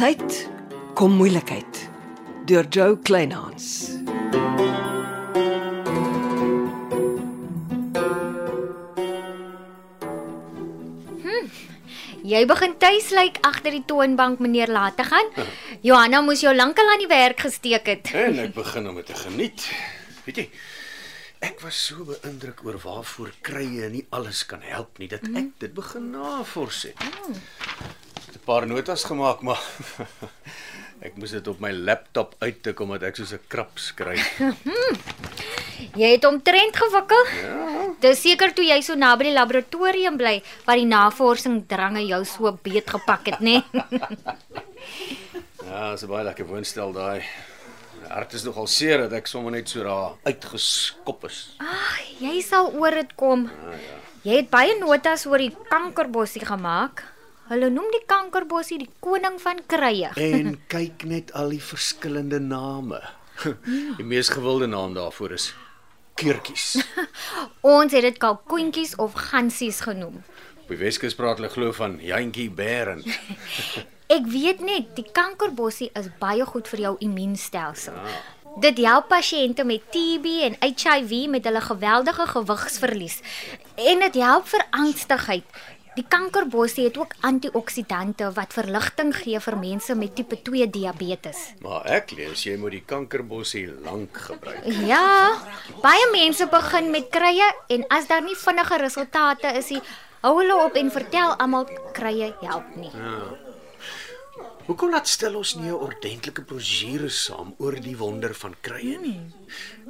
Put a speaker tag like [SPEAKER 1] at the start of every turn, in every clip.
[SPEAKER 1] Gesondheid kom moeilikheid deur Joe Kleinhans.
[SPEAKER 2] Jy begin tuis lyk agter die toonbank meneer laat gaan. Johanna moes jou lankal aan die werk gesteek het.
[SPEAKER 3] En ek begin om dit te geniet. Weet jy, ek was so beïndruk oor waarvoor krye nie alles kan help nie dat ek dit begin navors het. Het 'n paar notas gemaak, maar ek moes dit op my laptop uittik omdat ek soos 'n krap skryf.
[SPEAKER 2] Jy het omtrent gewikkel? Ja. Dis seker toe jy so naby die laboratorium bly waar die navorsing drange jou so beet gepak het, nê?
[SPEAKER 3] Ja, dis baie lekker woonstel daai. Hart is nogal seer dat ek sommer net so daar uitgeskop is.
[SPEAKER 2] Ag, jy sal oor dit kom.
[SPEAKER 3] Ah, ja.
[SPEAKER 2] Jy het baie notas oor die kankerbossie gemaak. Hulle noem die kankerbossie die koning van krye.
[SPEAKER 3] En kyk net al die verskillende name. Die mees gewilde naam daarvoor is keurtjies.
[SPEAKER 2] Ons het dit kalkoentjies of gansies genoem.
[SPEAKER 3] Op die Weskus praat hulle glo van jantjie beer en
[SPEAKER 2] Ek weet net die kankerbossie is baie goed vir jou immuunstelsel. Dit help pasiënte met TB en HIV met hulle geweldige gewigsverlies en dit help vir angstigheid. Die kankerbossie het ook antioksidante wat verligting gee vir mense met tipe 2 diabetes.
[SPEAKER 3] maar ek lees jy moet die kankerbossie lank gebruik.
[SPEAKER 2] Ja, baie mense begin met krye en as daar nie vinnige resultate is nie, hou hulle op en vertel almal krye help nie.
[SPEAKER 3] Hoekom laat stel ons nie 'n ordentlike brosjure saam oor die wonder van krye nie?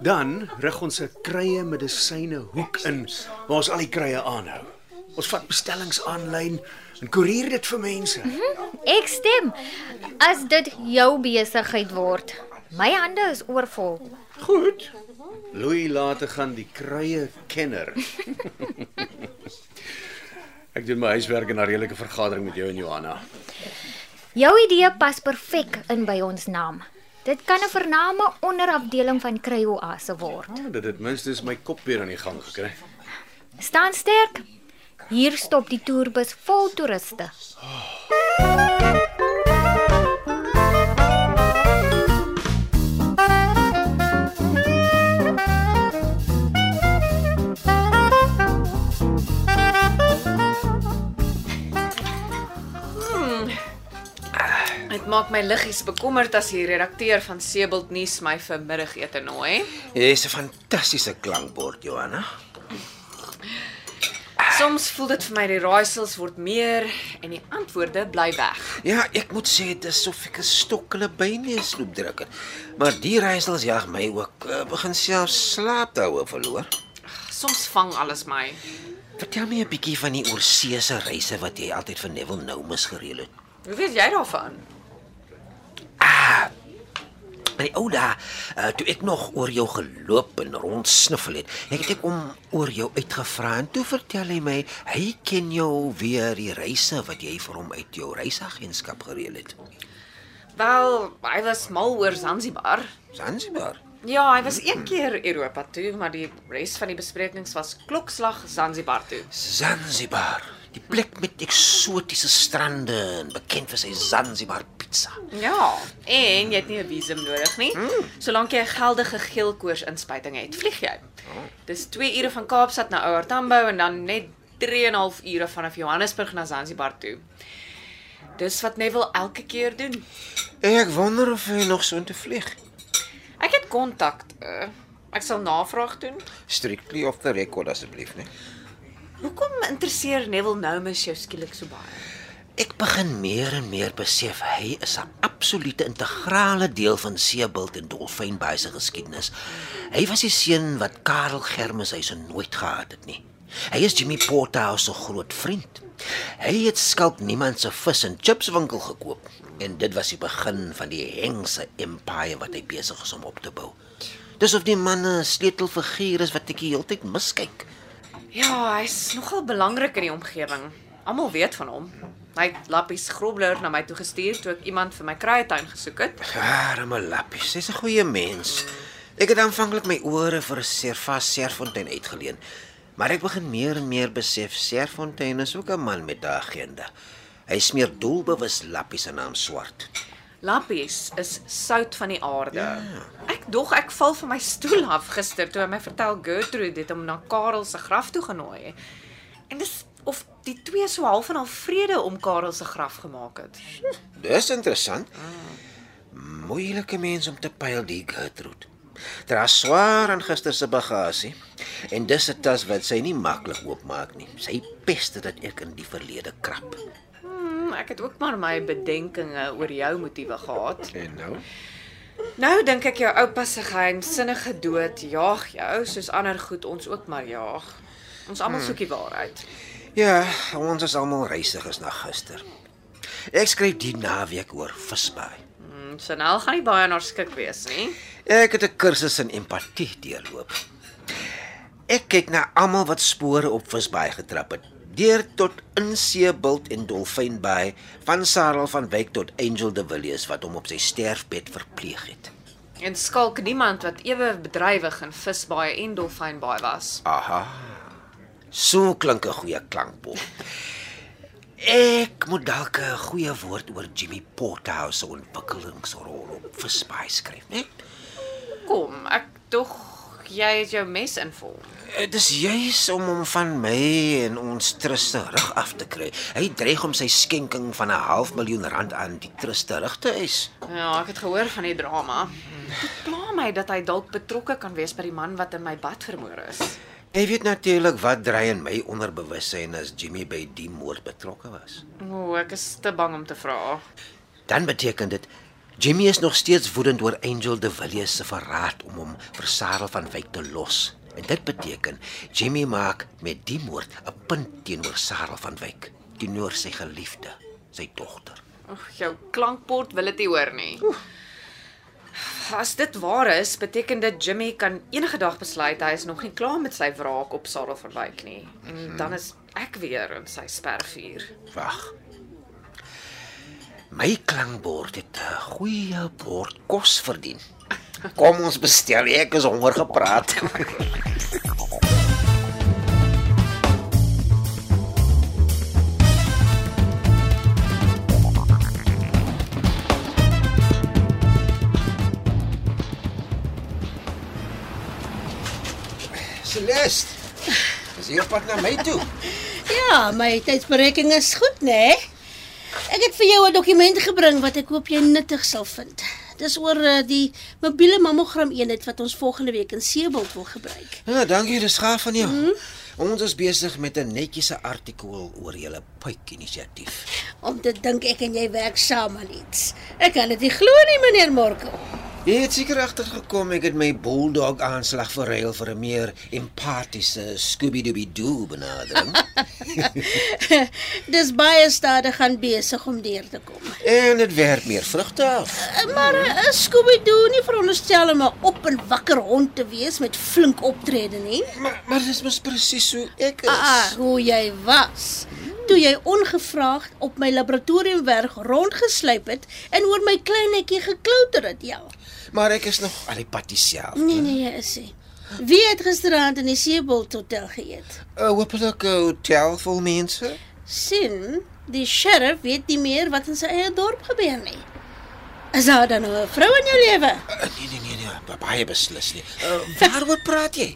[SPEAKER 3] Dan rig ons 'n krye medisyne hoek in waar ons al die krye aanhou. Ons vat bestellings aanlyn en koerier dit vir mense.
[SPEAKER 2] Ek stem. As dit jou besigheid word. My hande is oorvol.
[SPEAKER 3] Goed. Louis laat gaan die krye kenner. ek doen my huiswerk en 'n redelike vergadering met jou en Johanna.
[SPEAKER 2] Jou idee pas perfek in by ons naam. Dit kan 'n vername onderafdeling van Kryoase word.
[SPEAKER 3] Ah, dit het minstens my kop weer aan die gang gekry.
[SPEAKER 2] Staan sterk. Hier stop die toerbus vol toeriste.
[SPEAKER 4] Dit maak my liggies bekommerd as die redakteur van Sebald nuus my vir middagete nooi.
[SPEAKER 5] Jy's 'n fantastiese klankbord, Johanna.
[SPEAKER 4] Soms voel dit vir my die raaisels word meer en die antwoorde bly weg.
[SPEAKER 5] Ja, ek moet sê dit is of ek 'n stokkele byneus loop druk het. Maar die reisels jag my ook uh, begin self slaap daaroor verloor.
[SPEAKER 4] Soms vang alles my.
[SPEAKER 5] Vertel my 'n bietjie van die oorseese reise wat jy altyd vir Neville Noumus gereël het.
[SPEAKER 4] Hoe weet jy daarvan?
[SPEAKER 5] My ou dae, uh, toe ek nog oor jou geloop en rondsniffel het, het ek om oor jou uitgevra en toe vertel hy my hy ken jou weer die reise wat jy vir hom uit jou reisagentskap gereël het.
[SPEAKER 4] Wel, hy was mal oor Zanzibar.
[SPEAKER 5] Zanzibar.
[SPEAKER 4] Ja, hy was een keer Europa toe, maar die res van die besprekings was klokslag Zanzibar toe.
[SPEAKER 5] Zanzibar, die plek met eksotiese strande en bekend vir sy Zanzibar pizza.
[SPEAKER 4] Ja, en jy het nie 'n visum nodig nie. Solank jy 'n geldige geelkoors inspuiting het, vlieg jy. Dis 2 ure van Kaapstad na Ouer Tambo en dan net 3 en 'n half ure vanaf Johannesburg na Zanzibar toe. Dis wat Neville elke keer doen.
[SPEAKER 5] Ek wonder of hy nog so intoe vlieg.
[SPEAKER 4] Ek het kontak. Uh, ek sal navraag doen.
[SPEAKER 5] Strictly off the record asseblief, nee.
[SPEAKER 4] Hoekom interesseer Neville Noumus jou skielik so baie?
[SPEAKER 5] Ek begin meer en meer besef hy is 'n absolute integrale deel van Seebult en Dolfynbaai se geskiedenis. Hy was die seun wat Karel Germes hy se nooit gehad het nie. Hy is Jimmy Porterhouse se groot vriend. Hy het skalk niemand se vis en chips winkel gekoop en dit was die begin van die Hengse empire wat hy besig is om op te bou. Dis of die man 'n sleutelfiguur is wat ek die hele tyd miskyk.
[SPEAKER 4] Ja, hy's nogal belangrik in die omgewing. Almal weet van hom. Hy het Lappies Grobler na my toe gestuur toe ek iemand vir my kruietuin gesoek het.
[SPEAKER 5] Arme lappies, sy's 'n goeie mens. Ek het aanvanklik my ore vir Servas Serfontein uitgeleen, maar ek begin meer en meer besef Serfontein is ook 'n man met 'n agenda. Hy smeer doelbewus lappies in naam swart.
[SPEAKER 4] Lappies is sout van die aarde. Ja. Dog ek val van my stoel af gister toe hy my vertel Gertrude het hom na Karel se graf toe genooi. En dis of die twee so half en half vrede om Karel se graf gemaak het.
[SPEAKER 5] Dis interessant. Moeilike mens om te pyl die Gertrude. Dra swaar aan gister se bagasie en dis 'n tas wat sy nie maklik oopmaak nie. Sy peste dat ek in die verlede krap.
[SPEAKER 4] Hmm, ek het ook maar my bedenkinge oor jou motiewe gehad.
[SPEAKER 5] En nou?
[SPEAKER 4] Nou dink ek jou oupa se geheimsinnige dood jaag jou soos ander goed ons ook maar jaag. Ons almal soek die waarheid.
[SPEAKER 5] Ja, ons is almal reisiges na gister. Ek skryf die naweek oor visbaai.
[SPEAKER 4] Hmm, Chanel gaan nie baie na skik wees nie.
[SPEAKER 5] Ek het 'n kursus in empatie deurloop. Ek kyk na almal wat spore op visbaai getrap het, deur tot inseebult en dolfynbaai, van Sarel van Wyk tot Angel de Villiers wat hom op sy sterfbed verpleeg het.
[SPEAKER 4] En skalk niemand wat ewe bedrywig in visbaai en dolfynbaai was.
[SPEAKER 5] Aha. So klink 'n goeie klankbord. Ek moet dalk 'n goeie woord oor Jimmy Porterhouse se ontwikkelingsrol op visbaai skryf, né?
[SPEAKER 4] Kom, ek dog jy het jou mes invol.
[SPEAKER 5] Eh, Dis juis om hom van my en ons trust se rug af te kry. Hy dreig om sy skenking van 'n half miljoen rand aan die trust terug te eis.
[SPEAKER 4] Ja, ek het gehoor van die drama. Dit pla my dat hy dalk betrokke kan wees by die man wat in my bad vermoor is.
[SPEAKER 5] Jy weet natuurlik wat dry in my onderbewussyn as Jimmy by die moord betrokke was.
[SPEAKER 4] O, ek is te bang om te vra.
[SPEAKER 5] Dan beteken dit Jimmy is nog steeds woedend oor Angel de Villiers se verraad om hom vir Sarah van Wyk te los. En dit beteken Jimmy maak met die moord 'n punt teenoor Sarah van Wyk, teenoor sy geliefde, sy dogter.
[SPEAKER 4] Ag, jou klankbord wil dit nie hoor nie. As dit waar is, beteken dit Jimmy kan enige dag besluit hy is nog nie klaar met sy wraak op Sarah van Wyk nie. En dan is ek weer in sy spervuur.
[SPEAKER 5] Wag. My klankbord het 'n goeie bord kos verdien. Kom ons bestel, ek is honger gepraat. Celeste, dis hier op pad na my toe.
[SPEAKER 6] Ja, my tydsberekening is goed, né? Ek het vir jou 'n dokument gebring wat ek hoop jy nuttig sal vind. Dis oor uh, die mobiele mammogram eenheid wat ons volgende week in Seebald wil gebruik.
[SPEAKER 5] Ja, dankie, dis gaaf van jou. Mm. Ons is besig met 'n netjiese artikel oor julle puik-inisiatief.
[SPEAKER 6] Om te dink ek en jy werk saam aan iets. Ek kan dit nie glo nie, meneer Morkel.
[SPEAKER 5] Jy het seker agtergekom ek het my bulldog aanslag verruil vir 'n meer empatiese Scooby-Doo benadering.
[SPEAKER 6] Dis baie stadig gaan besig om deur te kom.
[SPEAKER 5] en dit werk meer vrugte af.
[SPEAKER 6] Eh, Maar 'n Scooby-Doo nie veronderstel om 'n op en wakker hond te wees met flink optrede nie.
[SPEAKER 5] Maar maar dis mos presies hoe ek is.
[SPEAKER 6] Ah, hoe jy was. Toe jy ongevraagd op my laboratoriumwerk rondgesluip het en oor my kleinetjie geklouter het, ja.
[SPEAKER 5] Maar ek is nog al die pad dieselfde.
[SPEAKER 6] Nee nee, jy is nie. Wie het gisteraand in die Seebold hotel geëet?
[SPEAKER 5] 'n Hoopelik 'n hotel vol mense.
[SPEAKER 6] Sien, die sheriff weet nie meer wat in sy eie dorp gebeur nie. Is daar dan nou 'n vrou in jou lewe?
[SPEAKER 5] Uh, nee nee nee nee, baie beslis nie. Uh, waaroor praat jy?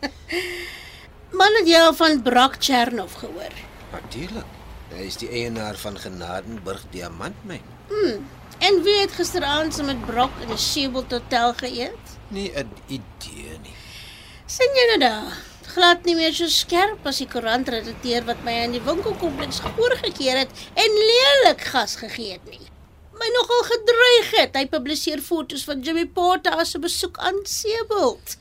[SPEAKER 6] Man het jy al van Brak Chernoff gehoor?
[SPEAKER 5] Natuurlik. Hy is die eienaar van Genadenburg Diamantmyn.
[SPEAKER 6] En wie het gisteraand saam met Brak in die Seebold hotel geëet?
[SPEAKER 5] Nie 'n idee nie.
[SPEAKER 6] Sien jy nou daar? Glad nie meer so skerp as die koerantredakteur wat my in die winkelkompleks voorgekeer het en lelik gas gegee het nie. My nogal gedreig het. Hy publiseer foto's van Jimmy Porter as 'n besoek aan Seebult.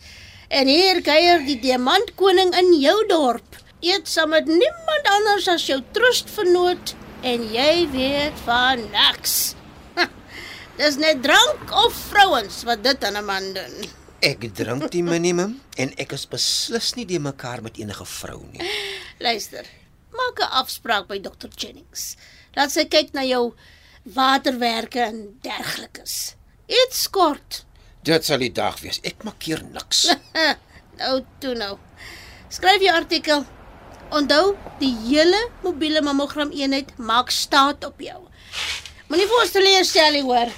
[SPEAKER 6] En hier kuier die diamantkoning in jou dorp. Eet saam met niemand anders as jou trustvernoot en jy weet van niks. Dis net drank of vrouens wat dit aan 'n man doen.
[SPEAKER 5] Ek drink die minimum en ek is beslis nie die mekaar met enige vrou nie.
[SPEAKER 6] Luister, maak 'n afspraak by Dr Jennings. Laat sy kyk na jou waterwerke en dergelikes. Iets kort.
[SPEAKER 5] Dit sal die dag wees. Ek maak hier niks.
[SPEAKER 6] nou toe nou. Skryf jou artikel. Onthou, die hele mobiele mammogram eenheid maak staat op jou. Moenie vir ons teleurstel nie, hoor.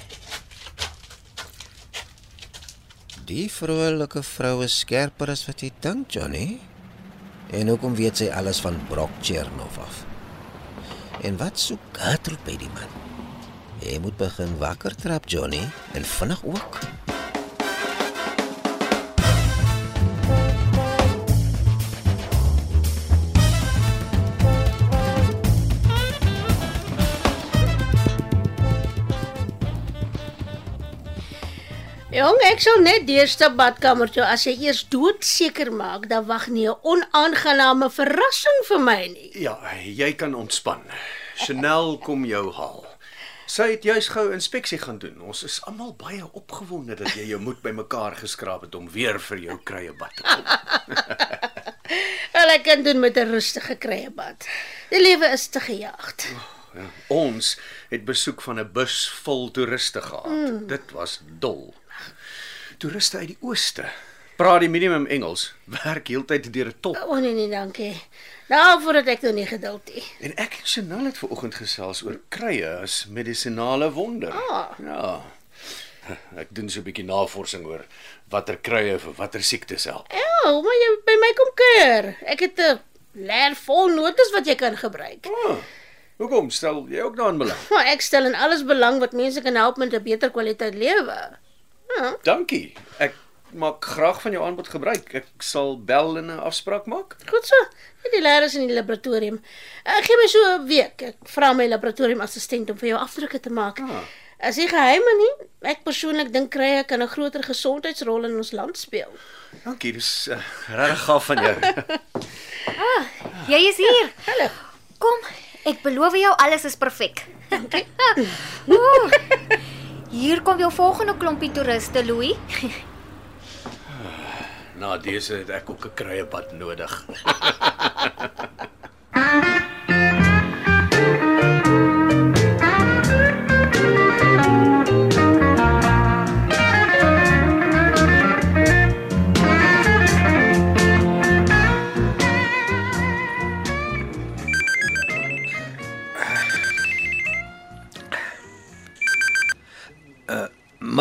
[SPEAKER 5] Die vrolike vrou is skerper as wat jy dink, Johnny. En hoekom weet sy alles van Brock Chernov af? En wat soek Gertrude by die man? Jy moet begin wakker trap, Johnny, en vinnig ook.
[SPEAKER 6] Jong, ek sal net deurstap badkamer toe as jy eers doodseker maak dat wag nie 'n onaangename verrassing vir my nie.
[SPEAKER 3] Ja, jy kan ontspan. Chanel kom jou haal. Sy het juis gou inspeksie gaan doen. Ons is almal baie opgewonde dat jy jou moed bymekaar geskraap het om weer vir jou kruiebad te kom.
[SPEAKER 6] Wel ek kan doen met 'n rustige kruiebad. Die lewe is te gejaagd.
[SPEAKER 3] Ja, ons het besoek van 'n bus vol toeriste gehad. Mm. Dit was dol. Toeriste uit die ooste. Praat die minimum Engels, werk heeltyd deur 'n top.
[SPEAKER 6] O oh, nee nee, dankie. Nou voordat ek nou nie geduld nie.
[SPEAKER 3] En ek en Chanel het ver oggend gesels oor kruie as medisinale wonder.
[SPEAKER 6] Ah.
[SPEAKER 3] Ja. Ek doen so 'n bietjie navorsing oor watter kruie vir watter siektes help.
[SPEAKER 6] Ja, hoe maar jy by my kom kuier. Ek het 'n leer vol notas wat jy kan gebruik.
[SPEAKER 3] Ah, hoekom stel jy ook daarin belang?
[SPEAKER 6] Maar ek stel in alles belang wat mense kan help met 'n beter kwaliteit lewe.
[SPEAKER 3] Dankie. Ek maak graag van jou aanbod gebruik. Ek sal bel en 'n afspraak maak.
[SPEAKER 6] Goed so. Net die leerders in die laboratorium. Ek gee my so 'n week. Ek vra my laboratoriumassistent om vir jou afdrukke te maak.
[SPEAKER 3] Ah.
[SPEAKER 6] As jy geheime nie, ek persoonlik dink krye kan 'n groter gesondheidsrol in ons land speel.
[SPEAKER 3] Dankie, dis uh, regtig gaaf van jou.
[SPEAKER 2] Jy is hier.
[SPEAKER 6] Hallo.
[SPEAKER 2] Kom, ek beloof jou alles is perfek. Ooh, Hier kom jou volgende klompie toeriste, Louis.
[SPEAKER 3] Na dese het ek ook 'n kruiebad nodig.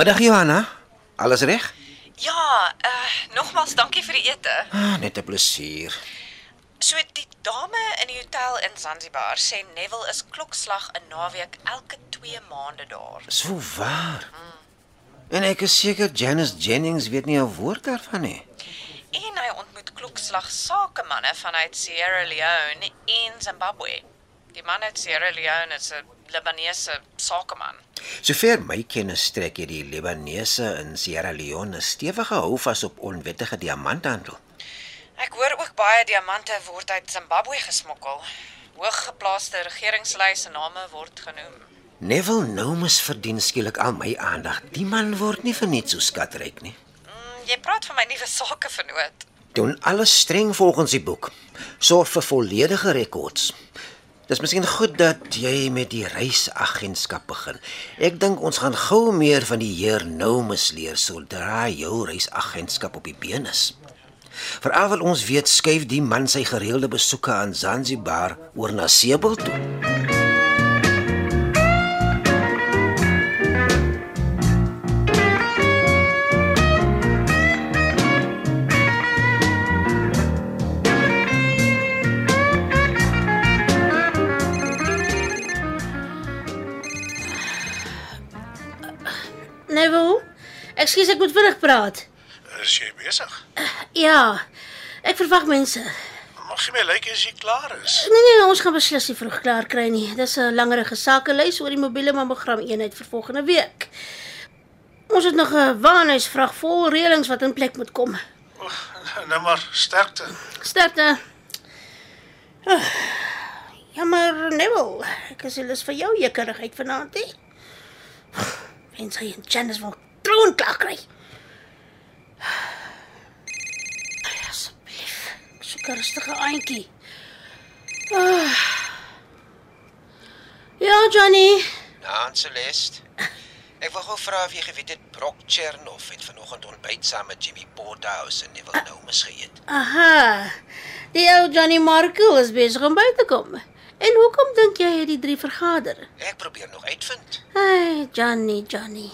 [SPEAKER 5] Middag Johanna. Alles reg?
[SPEAKER 7] Ja, uh nogmaals dankie vir die ete.
[SPEAKER 5] Ah, net 'n plesier.
[SPEAKER 7] So die dame in die hotel in Zanzibar sê Neville is klokslag 'n naweek elke 2 maande daar.
[SPEAKER 5] So waar. En ek is seker Janice Jennings weet nie 'n woord daarvan nie.
[SPEAKER 7] En hy ontmoet klokslag sakemanne vanuit Sierra Leone en Zimbabwe. Die man uit Sierra Leone is 'n Libanese sakeman.
[SPEAKER 5] Sover my kennis strek hierdie Libanese in Sierra Leone 'n stewige houvas op onwettige diamanthandel.
[SPEAKER 7] Ek hoor ook baie diamante word uit Zimbabwe gesmokkel. Hooggeplaaste regeringslei se name word genoem.
[SPEAKER 5] Neville Nomus verdien skielik al my aandag. Die man word nie vir net so skatryk nie.
[SPEAKER 7] Mm, jy praat van my nuwe sakevernoot.
[SPEAKER 5] Doen alles streng volgens die boek. Sorg vir volledige rekords. Dis miskien goed dat jy met die reisagentskap begin. Ek dink ons gaan gou meer van die heer Nomus leer sodra jou reisagentskap op die been is. Veral wat ons weet skuif die man sy gereelde besoeke aan Zanzibar oor na Sebel toe.
[SPEAKER 6] Ekskuus ek moet vinnig praat.
[SPEAKER 8] Is jy besig?
[SPEAKER 6] Ja. Ek verwag mense.
[SPEAKER 8] Mag jy my lyk as jy klaar is?
[SPEAKER 6] Nee nee, ons gaan beslis nie vroeg klaar kry nie. Dis 'n langerige sakelys oor die mobiele mammogram eenheid vir volgende week. Ons het nog 'n waanhuisvrag vol reëlings wat in plek moet kom.
[SPEAKER 8] Nou maar sterkte.
[SPEAKER 6] Sterkte. Ah, Jammer, Neville. Ek is lus vir jou jekkerigheid vanaand, hè. Wens hy en Janice wil troon klaar kry. Ai, Asseblief. So 'n rustige aantjie. Ah. Ja, Johnny.
[SPEAKER 5] Nou, Celeste. Ek wou gou vra of jy geweet het Brock Chernoff het vanoggend ontbyt saam met Jimmy Porterhouse en Neville Nomus geëet.
[SPEAKER 6] Aha. Die ou Johnny Markle is besig om by te kom. En hoekom dink jy het die drie vergader?
[SPEAKER 5] Ek probeer nog uitvind.
[SPEAKER 6] Hey, Johnny, Johnny.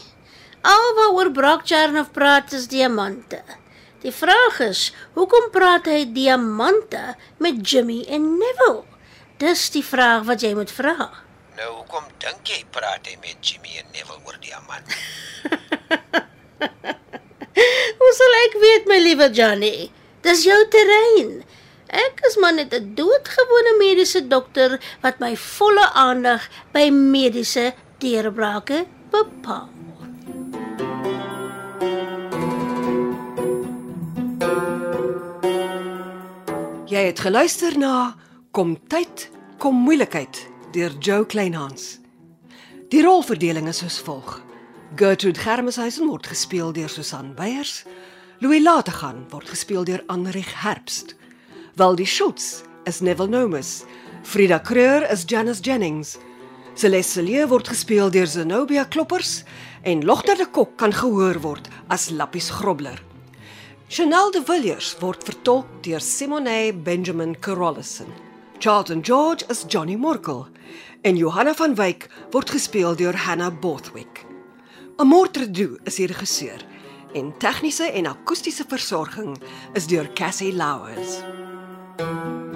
[SPEAKER 6] Al waaroor Brock Chernoff praat is diamante. Die vraag is, hoekom praat hy diamante met Jimmy en Neville? Dis die vraag wat jy moet vra.
[SPEAKER 5] Nou hoekom dink jy praat hy met Jimmy en Neville oor diamant?
[SPEAKER 6] Hoe sal ek weet, my liewe Johnny? Dis jou terrein. Ek is maar net 'n doodgewone mediese dokter wat my volle aandag by mediese deurbrake bepaal.
[SPEAKER 1] Jy het geluister na Kom tyd, kom moeilikheid deur Joe Kleinhans. Die rolverdeling is soos volg: Gertrude Germeshuisen word gespeel deur Susan Beyers, Louis Lategan word gespeel deur Anrich Herbst, Waldie Schutz is Neville Nomus, Frida Kreur is Janice Jennings, Celeste Lee word gespeel deur Zenobia Kloppers. En Logter de Kok kan gehoor word as Lappies Grobler. Chanel de Villiers word vertolk deur Simone Benjamin Carolison. Charlton George is Johnny Morkel en Johanna van Wyk word gespeel deur Hannah Bothwick. Amortredu is die regisseur en tegniese en akoestiese versorging is deur Cassie Louws. thank you